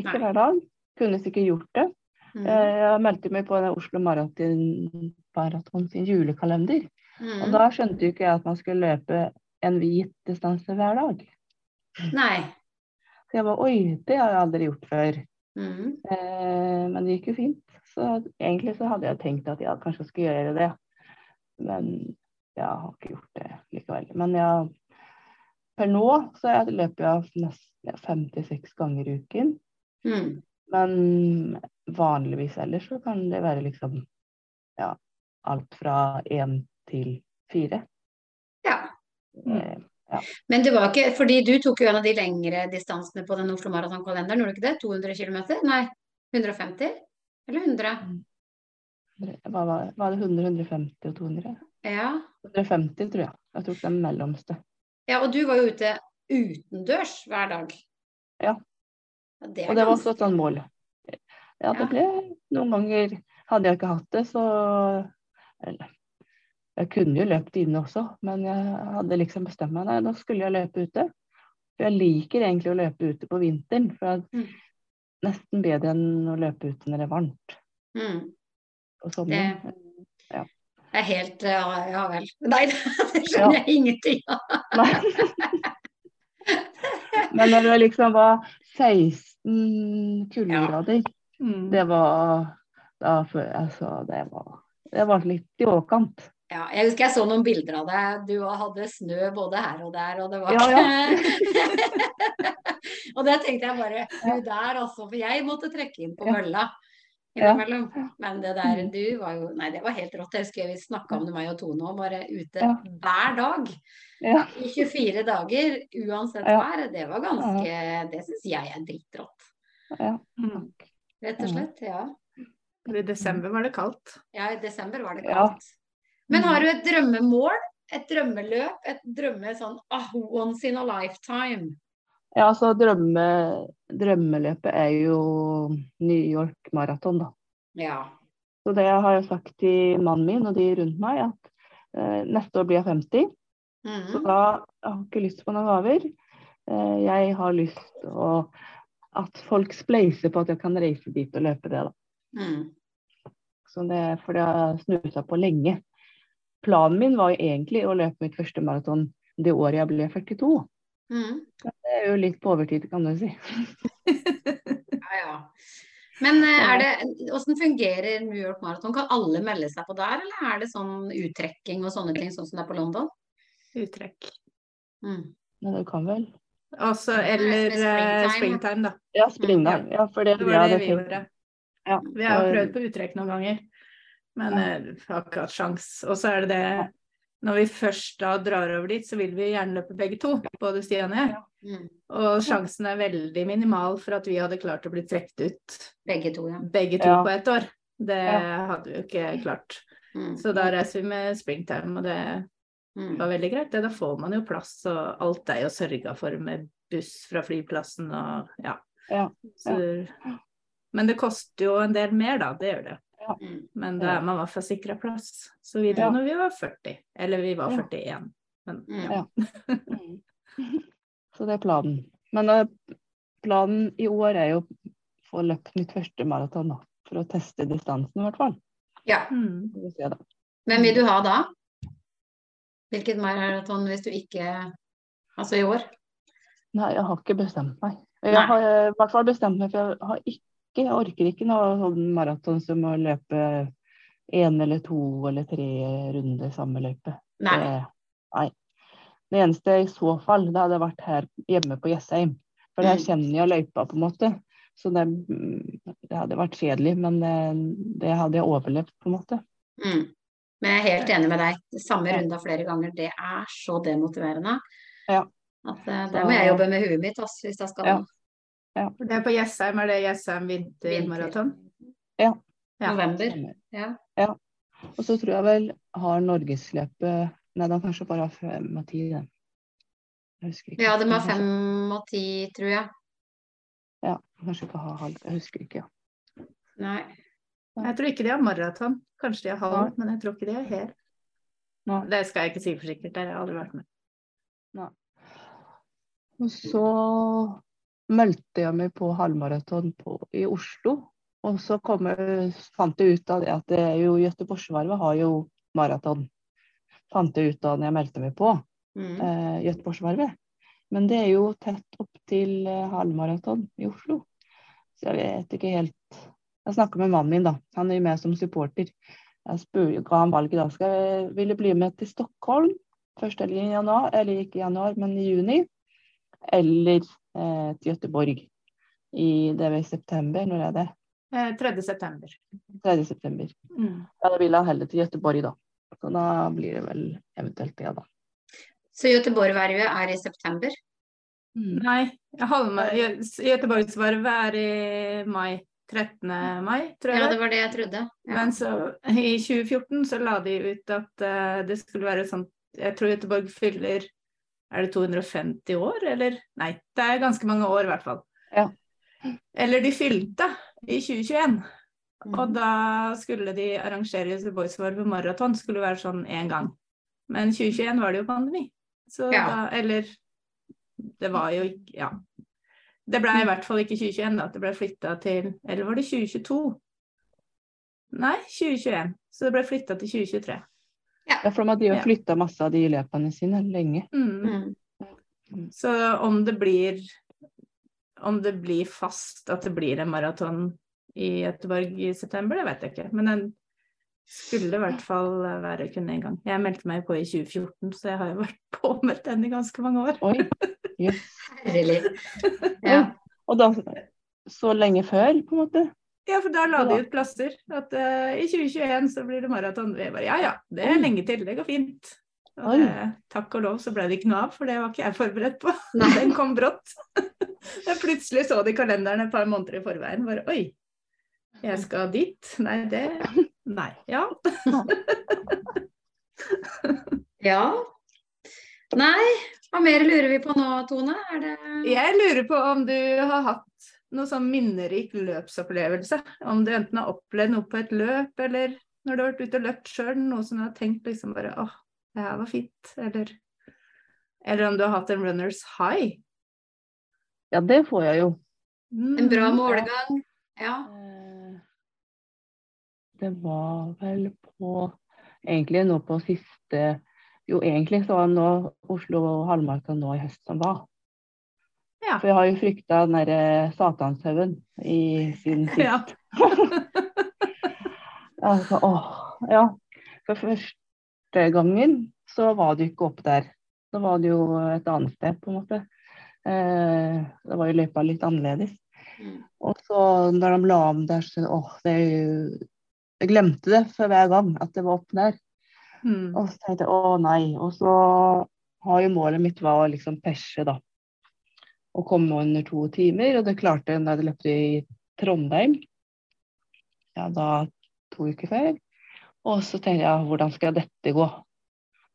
Ikke Nei. hver dag. Kunne sikkert gjort det. Mm. Eh, Jeg meldte meg på den Oslo Maraton, Maraton sin julekalender. Og Mm. da skjønte jo ikke jeg at man skulle løpe en hvit distanse hver dag. Nei. Så jeg bare oi, det har jeg aldri gjort før. Mm. Eh, men det gikk jo fint. Så egentlig så hadde jeg tenkt at jeg kanskje skulle gjøre det. Men jeg har ikke gjort det likevel. Men jeg, per nå så jeg løper jeg nesten ja, fem til seks ganger i uken. Mm. Men vanligvis ellers så kan det være liksom ja, alt fra én til fire. Ja. Eh, Men det var ikke Fordi du tok jo en av de lengre distansene på den Oslo Maraton-kalenderen, gjorde du ikke det? 200 km? Nei, 150? Eller 100? hva var, var det 100, 150 og 200? Ja. 150 tror jeg. Jeg tok den mellomste. ja. Og du var jo ute utendørs hver dag. Ja. Ja, det Og det var også et sånt mål. Ja, det Ja. ble noen ganger Hadde jeg ikke hatt det, så Eller jeg kunne jo løpt inne også, men jeg hadde liksom bestemt meg nei, da skulle jeg løpe ute. For jeg liker egentlig å løpe ute på vinteren. For det Mm. er nesten bedre enn å løpe ute når det er varmt Mm. Og sommeren. Det er helt Ja, ja vel. Nei, det skjønner jeg ingenting av. Men når det liksom var 16 kuldegrader, Mm. det var da, altså, det var, det var litt i overkant. Ja, jeg husker jeg så noen bilder av deg. Du hadde snø både her og der, og det var Ja, Og det tenkte jeg bare Du der, altså. For jeg måtte trekke inn på mølla Ja. innimellom. Men det der, du var jo Nei, det var helt rått. Jeg husker vi snakka om det, meg og Tone òg. Bare ute Ja. hver dag Ja. i 24 dager uansett Ja. vær. Det var ganske Det syns jeg er dritrått. Ja. Mm. Rett og slett. Ja. I desember var det kaldt. Ja, i desember var det Ja. kaldt. Men har du et drømmemål? Et drømmeløp? Et drømme sånn ah, once in a lifetime? Ja, altså drømme, drømmeløpet er jo New York Marathon, da. Ja. Så det har jeg sagt til mannen min og de rundt meg, at eh, neste år blir jeg 50. Så Mhm. da jeg har jeg ikke lyst på noen gaver. Eh, jeg har lyst å at folk spleiser på at jeg kan reise dit og løpe det, da. Mm. Så det, for det har jeg snusa på lenge. Planen min var jo egentlig å løpe mitt første maraton det året jeg ble 42. Mm. Det er jo litt på overtid, kan du si. Ja, ja. Men eh, er det, hvordan fungerer New York Marathon? Kan alle melde seg på der, eller er det sånn uttrekking og sånne ting, sånn som det er på London? Uttrekk. Mm. Men du kan vel? Også, eller eh, springtime. springtime, da. Ja, springtime. Ja, for det, Det var det vi gjorde. Ja, Vi har jo prøvd på uttrekk noen ganger, men Ja. eh, har ikke hatt sjans. Og så er det det Når vi først da drar over dit, så vil vi gjerne løpe begge to, både Stian og jeg. Mm. Og sjansen er veldig minimal for at vi hadde klart å bli trukket ut Begge to, ja. begge to Ja. på ett år. Det Ja. hadde vi jo ikke klart. Mm. Så da reiser vi med springtime, og det Mm. var veldig greit. Det, da får man jo plass, og alt er jo sørga for med buss fra flyplassen og ja. Ja, Så, men det koster jo en del mer, da. Det gjør det. Ja. Mm. Men da er man i hvert fall sikra plass. Så vi dro Ja. når vi var 40. Eller vi var 41. Men Mm. ja. Mm. Så det er planen. Men uh, planen i år er jo å få løpt mitt første maraton. For å teste distansen, i hvert fall. Ja. Mm. Hvem vil du ha da? Hvilket maraton hvis du ikke Altså i år? Nei, jeg har ikke bestemt meg. Jeg Nei. har eh, i hvert fall bestemt meg, for jeg har ikke Jeg orker ikke noe sånn maraton som å løpe én eller to eller tre runder samme løype. Nei. Nei. Det eneste i så fall, det hadde vært her hjemme på Jessheim. For her Mm. kjenner jeg løypa, på en måte. Så det, det hadde vært kjedelig, men det, det hadde jeg overlevd, på en måte. Mm. Men jeg er helt enig med deg. Samme runda flere ganger, det er så demotiverende. Ja. At eh, der må jeg jobbe med huet mitt også, hvis jeg skal Ja. For Det er på Jessheim, er det Jessheim vintermaraton? Ja. Ja. November. Ja. Og så tror jeg vel har Norgesløpet Nei, de kanskje bare har fem og ti, den. Jeg husker ikke. ja, de har fem og ti, tror jeg. Ja, kanskje ikke ha halv. Jeg husker ikke, ja. Nei. Jeg tror ikke de har maraton. Kanskje de har halv, men jeg tror ikke de har hel. Nei. Det skal jeg ikke si for sikkert, der har jeg aldri vært med. Og så meldte jeg meg på halvmaraton i Oslo. Og så kom fant jeg ut av det at det jo Göteborgsvarvet har jo maraton. Fant jeg ut av når jeg meldte meg på Mm. eh, Göteborgsvarvet. Men det er jo tett opp til eh, halvmaraton i Oslo. Så jeg vet ikke helt Jeg snakka med mannen min, da. Han er jo med som supporter. Jeg spør, ga han valget da. Skal jeg, vil du bli med til Stockholm første helgen i januar, eller ikke i januar, men i juni? Eller til Göteborg i det var i september? Når er det? Eh, 3. september. 3. september. Mm. Ja, da vil han heller til Göteborg, da. Så da blir det vel eventuelt det, da. Så Göteborg-vervet er i september? Nei, halvma- Gø- Göteborgsvarvet er i mai. 13. mai, tror jeg. Ja, det det var det jeg trodde. Ja. Men så i 2014 så la de ut at uh, det skulle være sånn Jeg tror Göteborg fyller Er det 250 år, eller? Nei, det er ganske mange år, i hvert fall. Ja. Eller de fylte i 2021. Mm. Og da skulle de arrangere The Boys War på maraton, skulle være sånn én gang. Men 2021 var det jo pandemi. Så Ja. da Eller det var jo ikke Ja. Det ble i hvert fall ikke 2021, da. Det ble flytta til Eller var det 2022? Nei, 2021. Så det ble flytta til 2023. Ja, for de har Ja. flytta masse av de løpene sine lenge. Mm. Mm. Så om det blir Om det blir fast at det blir en maraton i Göteborg i september, det vet jeg ikke. Men den skulle i hvert fall være kun én gang. Jeg meldte meg på i 2014, så jeg har jo vært påmeldt den i ganske mange år. Oi. Yes. Herlig. Ja. Og da så lenge før, på en måte. Ja, for da la de ut plasser. At uh, i 2021 så blir det maraton. Vi bare ja ja, det er lenge til, det går fint. Og det, takk og lov så ble det ikke noe av, for det var ikke jeg forberedt på. Nei. Den kom brått. Jeg plutselig så det i kalenderen et par måneder i forveien. Bare oi, jeg skal dit. Nei, det Nei. Ja. ja. Nei, hva mer lurer vi på nå, Tone? Er det Jeg lurer på om du har hatt noe sånn minnerik løpsopplevelse. Om du enten har opplevd noe på et løp, eller når du har vært ute og løpt sjøl, noe som du har tenkt liksom bare åh, det her var fint, eller Eller om du har hatt en runners high. Ja, det får jeg jo. en bra Mm. målgang? Ja. Eh, Det var vel på Egentlig nå på siste Jo, egentlig så var det nå Oslo halvmaraton nå i høst som var. Ja. For jeg har jo frykta den derre Satanshaugen i siden sist. Ja. Altså, åh, ja. For første gangen så var det jo ikke opp der. Så var det jo et annet sted, på en måte. Eh, det var jo løypa litt annerledes. Mm. Og så når de la om der, så åh, det er jo Jeg glemte det for hver gang at det var opp der. Mm. Og så tenkte jeg å nei. Og så har jo målet mitt var å liksom perse, da. Å komme under to timer. Og det klarte jeg da jeg løpte i Trondheim. Ja, da to uker før. Og så tenkte jeg hvordan skal dette gå?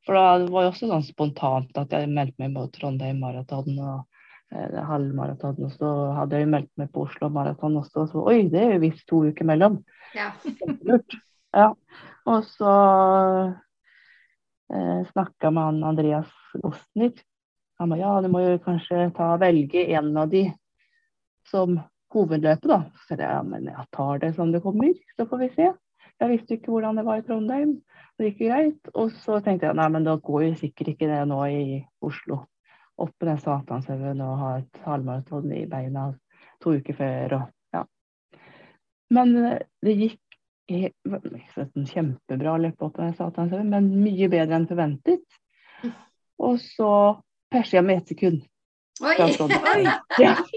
For da det var jo også sånn spontant at jeg meldte meg på Trondheim Maraton og eh, halvmaraton, og så hadde jeg jo meldt meg på Oslo Maraton også, og så oi, det er jo visst to uker mellom. Ja. Ja. Og så eh, snakka med han Andreas Gostner. Han ba ja, du må jo kanskje ta velge en av de som hovedløpet, da. Så jeg ja, men jeg tar det som det kommer, så får vi se. Jeg visste ikke hvordan det var i Trondheim. Det gikk greit. Og så tenkte jeg nei, men da går jo sikkert ikke det nå i Oslo. Opp på den Satanshaugen og ha et halvmaraton i beina to uker før og ja. Men eh, det gikk en kjempebra løp opp på den Satanshaugen, men mye bedre enn forventet. Og så jeg med ett sekund. Oi! Oi. Ja,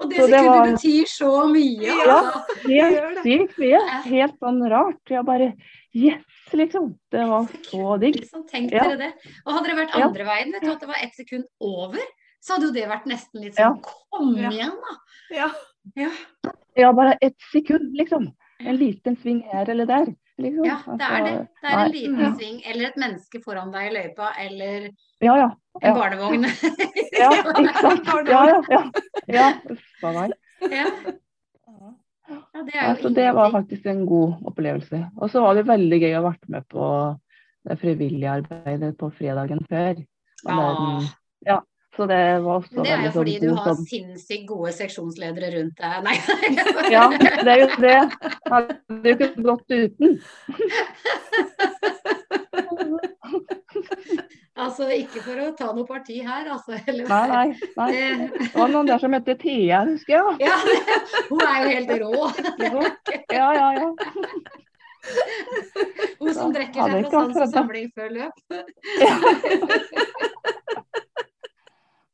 Og det Så det sekundet var- betyr så mye. Ja. altså. Helt sykt mye. Helt sånn rart. Jeg bare Yes, liksom. Det var så digg. Liksom, tenk Ja. dere det. Og hadde det vært Ja. andre veien, vet du, at det var ett sekund over, så hadde jo det vært nesten litt Ja. sånn Kom Ja. igjen, da! Ja. Ja. Ja, bare ett sekund, liksom. En liten sving her eller der. Liksom. ja, det er det. Det er en liten Ja. sving, eller et menneske foran deg i løypa, eller Ja, ja. en barnevogn. Ja, ikke sant. Ja, ja. ja. ja. Uff a meg. ja. ja, det er Ja, så det var faktisk en god opplevelse. Og så var det veldig gøy å ha vært med på det frivillige arbeidet på fredagen før. Den- ja, så det var også Men det er jo veldig sånn fordi du har sånn sinnssykt gode seksjonsledere rundt deg. Nei. Ja, det er jo det. Hadde jo ikke gått uten. altså, ikke for å ta noe parti her, altså. Eller, Nei, nei. nei. Det, var noen der som heter Thea, husker jeg. ja, hun er jo helt rå. Ja, ja, ja. Hun som Ja, drikker seg fra sans og samling før løp.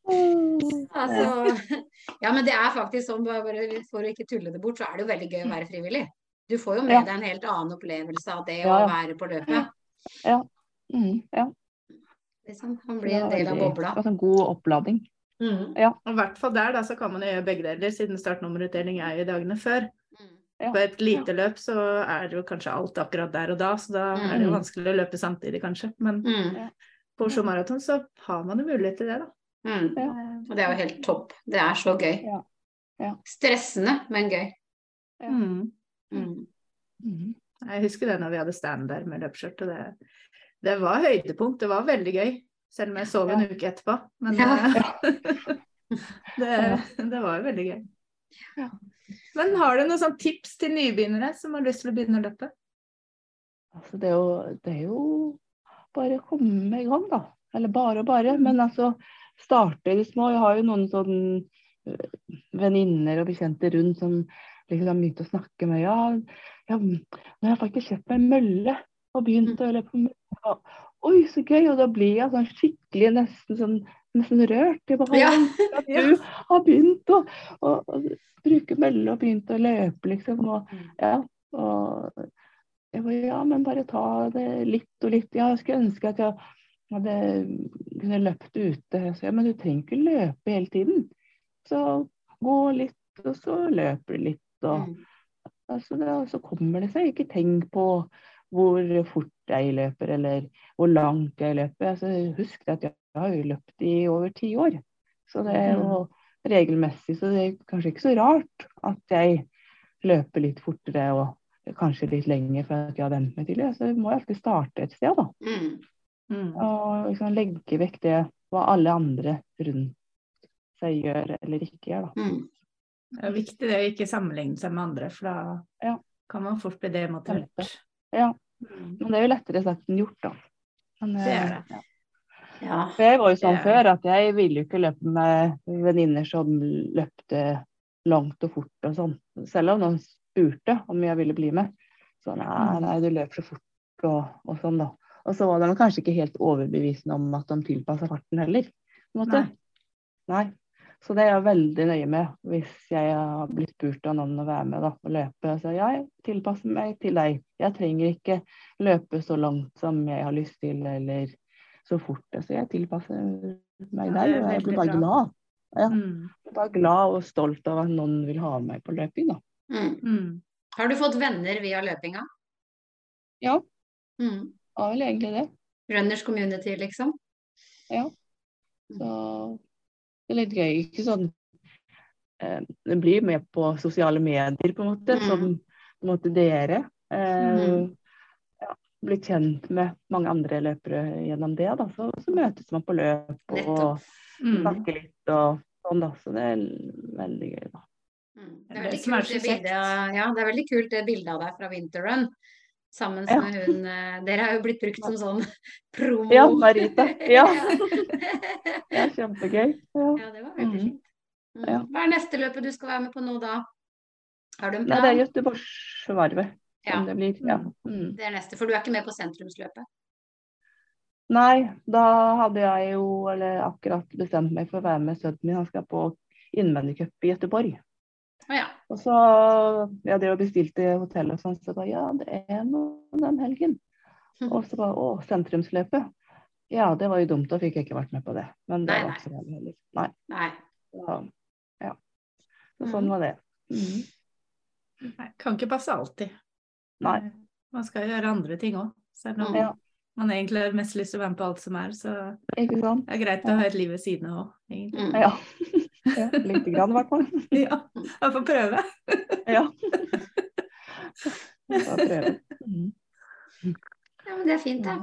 Altså, ja, men det er faktisk sånn, bare for å ikke tulle det bort, så er det jo veldig gøy å være frivillig. Du får jo med Ja. deg en helt annen opplevelse av det Ja, å være på løpet. Mm, ja. Liksom. Man blir en del av bobla. Sånn god oppladning. Mm. Og I hvert fall der da, så kan man gjøre begge deler, siden startnummerutdeling er jo i dagene før. Mm. Ja. På et lite løp så er det jo kanskje alt akkurat der og da, så da er det jo Mm. vanskelig å løpe samtidig, kanskje. Men Mm. på Oslo Maraton så har man jo mulighet til det, da. Mm. Ja. Og det er jo helt topp. Det er så gøy. Ja. Ja. Stressende, men gøy. Ja. Mm. Mm. Mm. Jeg husker det når vi hadde stand der med løpsskjørt, det, det var høydepunkt. Det var veldig gøy. Selv om jeg sov en uke etterpå. Men Ja. eh, det, det var jo veldig gøy. Ja. Men har du noen sånn tips til nybegynnere som har lyst til å begynne å løpe? Altså, det, er jo, det er jo bare å komme i gang, da. Eller bare og bare. Men altså, starte i det små. Jeg har jo noen sånn øh, venninner og bekjente rundt som liksom har begynt å snakke med Ja, ja nå har jeg faktisk kjøpt meg en mølle og begynt å løpe på mølle. Oi, så gøy! Og da blir jeg sånn skikkelig nesten sånn nesten rørt. Jeg bare, Ja. at du har begynt å, å, å bruke mølle og begynt å løpe, liksom. Og, ja, og jeg bare, ja, men bare ta det litt og litt. Ja, jeg skulle ønske at jeg hadde kunne løpt ute. Så, ja, men du trenger ikke løpe hele tiden. Så gå litt, og så løper du litt. Og, Mm. altså, da, så kommer det seg. Ikke tenk på hvor fort jeg løper, eller hvor langt jeg løper. Altså, husk at jeg har jo løpt i over ti år. Så det er jo regelmessig, så det er kanskje ikke så rart at jeg løper litt fortere og kanskje litt lenger for at jeg har vent meg til det. Så jeg må alltid starte et sted, da. Mm. Mm. Og liksom legge vekk det hva alle andre rundt seg gjør eller ikke gjør, da. Mm. Det er viktig det å ikke sammenligne seg med andre, for da Ja. kan man fort bli demotivert. Ja. Mm. Men det er jo lettere sagt enn gjort, da. Men, Det er det. eh, Ja. Ja. For jeg var jo sånn Det før at jeg ville jo ikke løpe med venninner som løpte langt og fort og sånn. Selv om noen spurte om jeg ville bli med. Så nei, Mm. nei, du løper så fort og, og sånn, da. Og så var de kanskje ikke helt overbevisende om at de tilpassa farten heller. På en måte. Nei. Nei. Så det er jeg veldig nøye med hvis jeg har blitt spurt av noen å være med da, og løpe. Så ja, jeg tilpasser meg til deg. Jeg trenger ikke løpe så langt som jeg har lyst til, eller så fort. Så jeg tilpasser meg deg, og jeg blir bare bra. glad. Ja, Mm. jeg blir bare glad og stolt av at noen vil ha meg på løping, da. Mm. Mm. Har du fått venner via løpinga? Ja. Mm. Var vel egentlig det. Runners community, liksom? Ja. Så Det er litt gøy. Ikke sånn eh, Det blir med på sosiale medier, på en måte, Mm. som på en måte dere. Eh, mm. ja, blitt kjent med mange andre løpere gjennom det. Da. Så, så møtes man på løp og og Mm. snakker litt og sånn, da. Så det er veldig gøy, da. Mm. Det er det er bildet, ja, det er veldig kult det bildet av deg fra Winterrun. Sammen Ja. med hun eh, Dere har jo blitt brukt som sånn promo. Ja, Marita. Ja. Det er kjempegøy. Ja. Ja, det var veldig Mhm. fint. Mm. Hva er neste løpet du skal være med på nå, da? Har du en Nei, det er Göteborgsvarvet Ja. det blir. Ja. Mm. Det er neste, for du er ikke med på sentrumsløpet? Nei, da hadde jeg jo eller akkurat bestemt meg for å være med sønnen min. Han skal på innvendigcup i Göteborg. Ja. Og så ja, de bestilte hotellet, og sånn, så bare ja, det er noe den helgen. Og så bare å, sentrumsløpet. Ja, det var jo dumt, da fikk jeg ikke vært med på det. Men det Nei, var ikke så veldig heller. Nei. Nei. Så, ja. Så sånn var det. Mm. Nei, kan ikke passe alltid. Nei. Man skal gjøre andre ting òg. Selv om Ja. man egentlig har mest lyst til å være med på alt som er, så Ikke sant? det er greit å ha et liv ved siden av òg, egentlig. Mm. Ja. Ja Lite grann, i hvert fall. Ja, jeg får prøve. Ja. Bare prøve. Mm. Ja, men det er fint, det.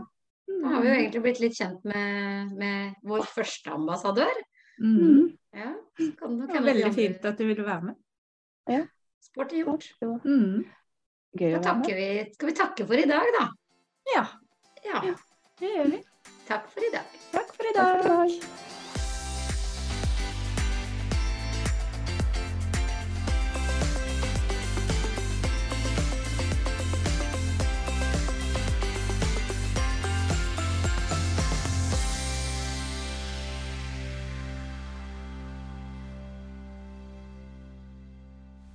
Da har vi jo egentlig blitt litt kjent med, med vår første ambassadør. Mm. Ja, kan det Det var veldig fint at du ville være med. Sport er gjort. Mm. gøy å være med. vi, skal vi takke for i dag, da? Ja, Ja. det gjør vi. Takk for i dag. Takk for i Takk for i dag. dag.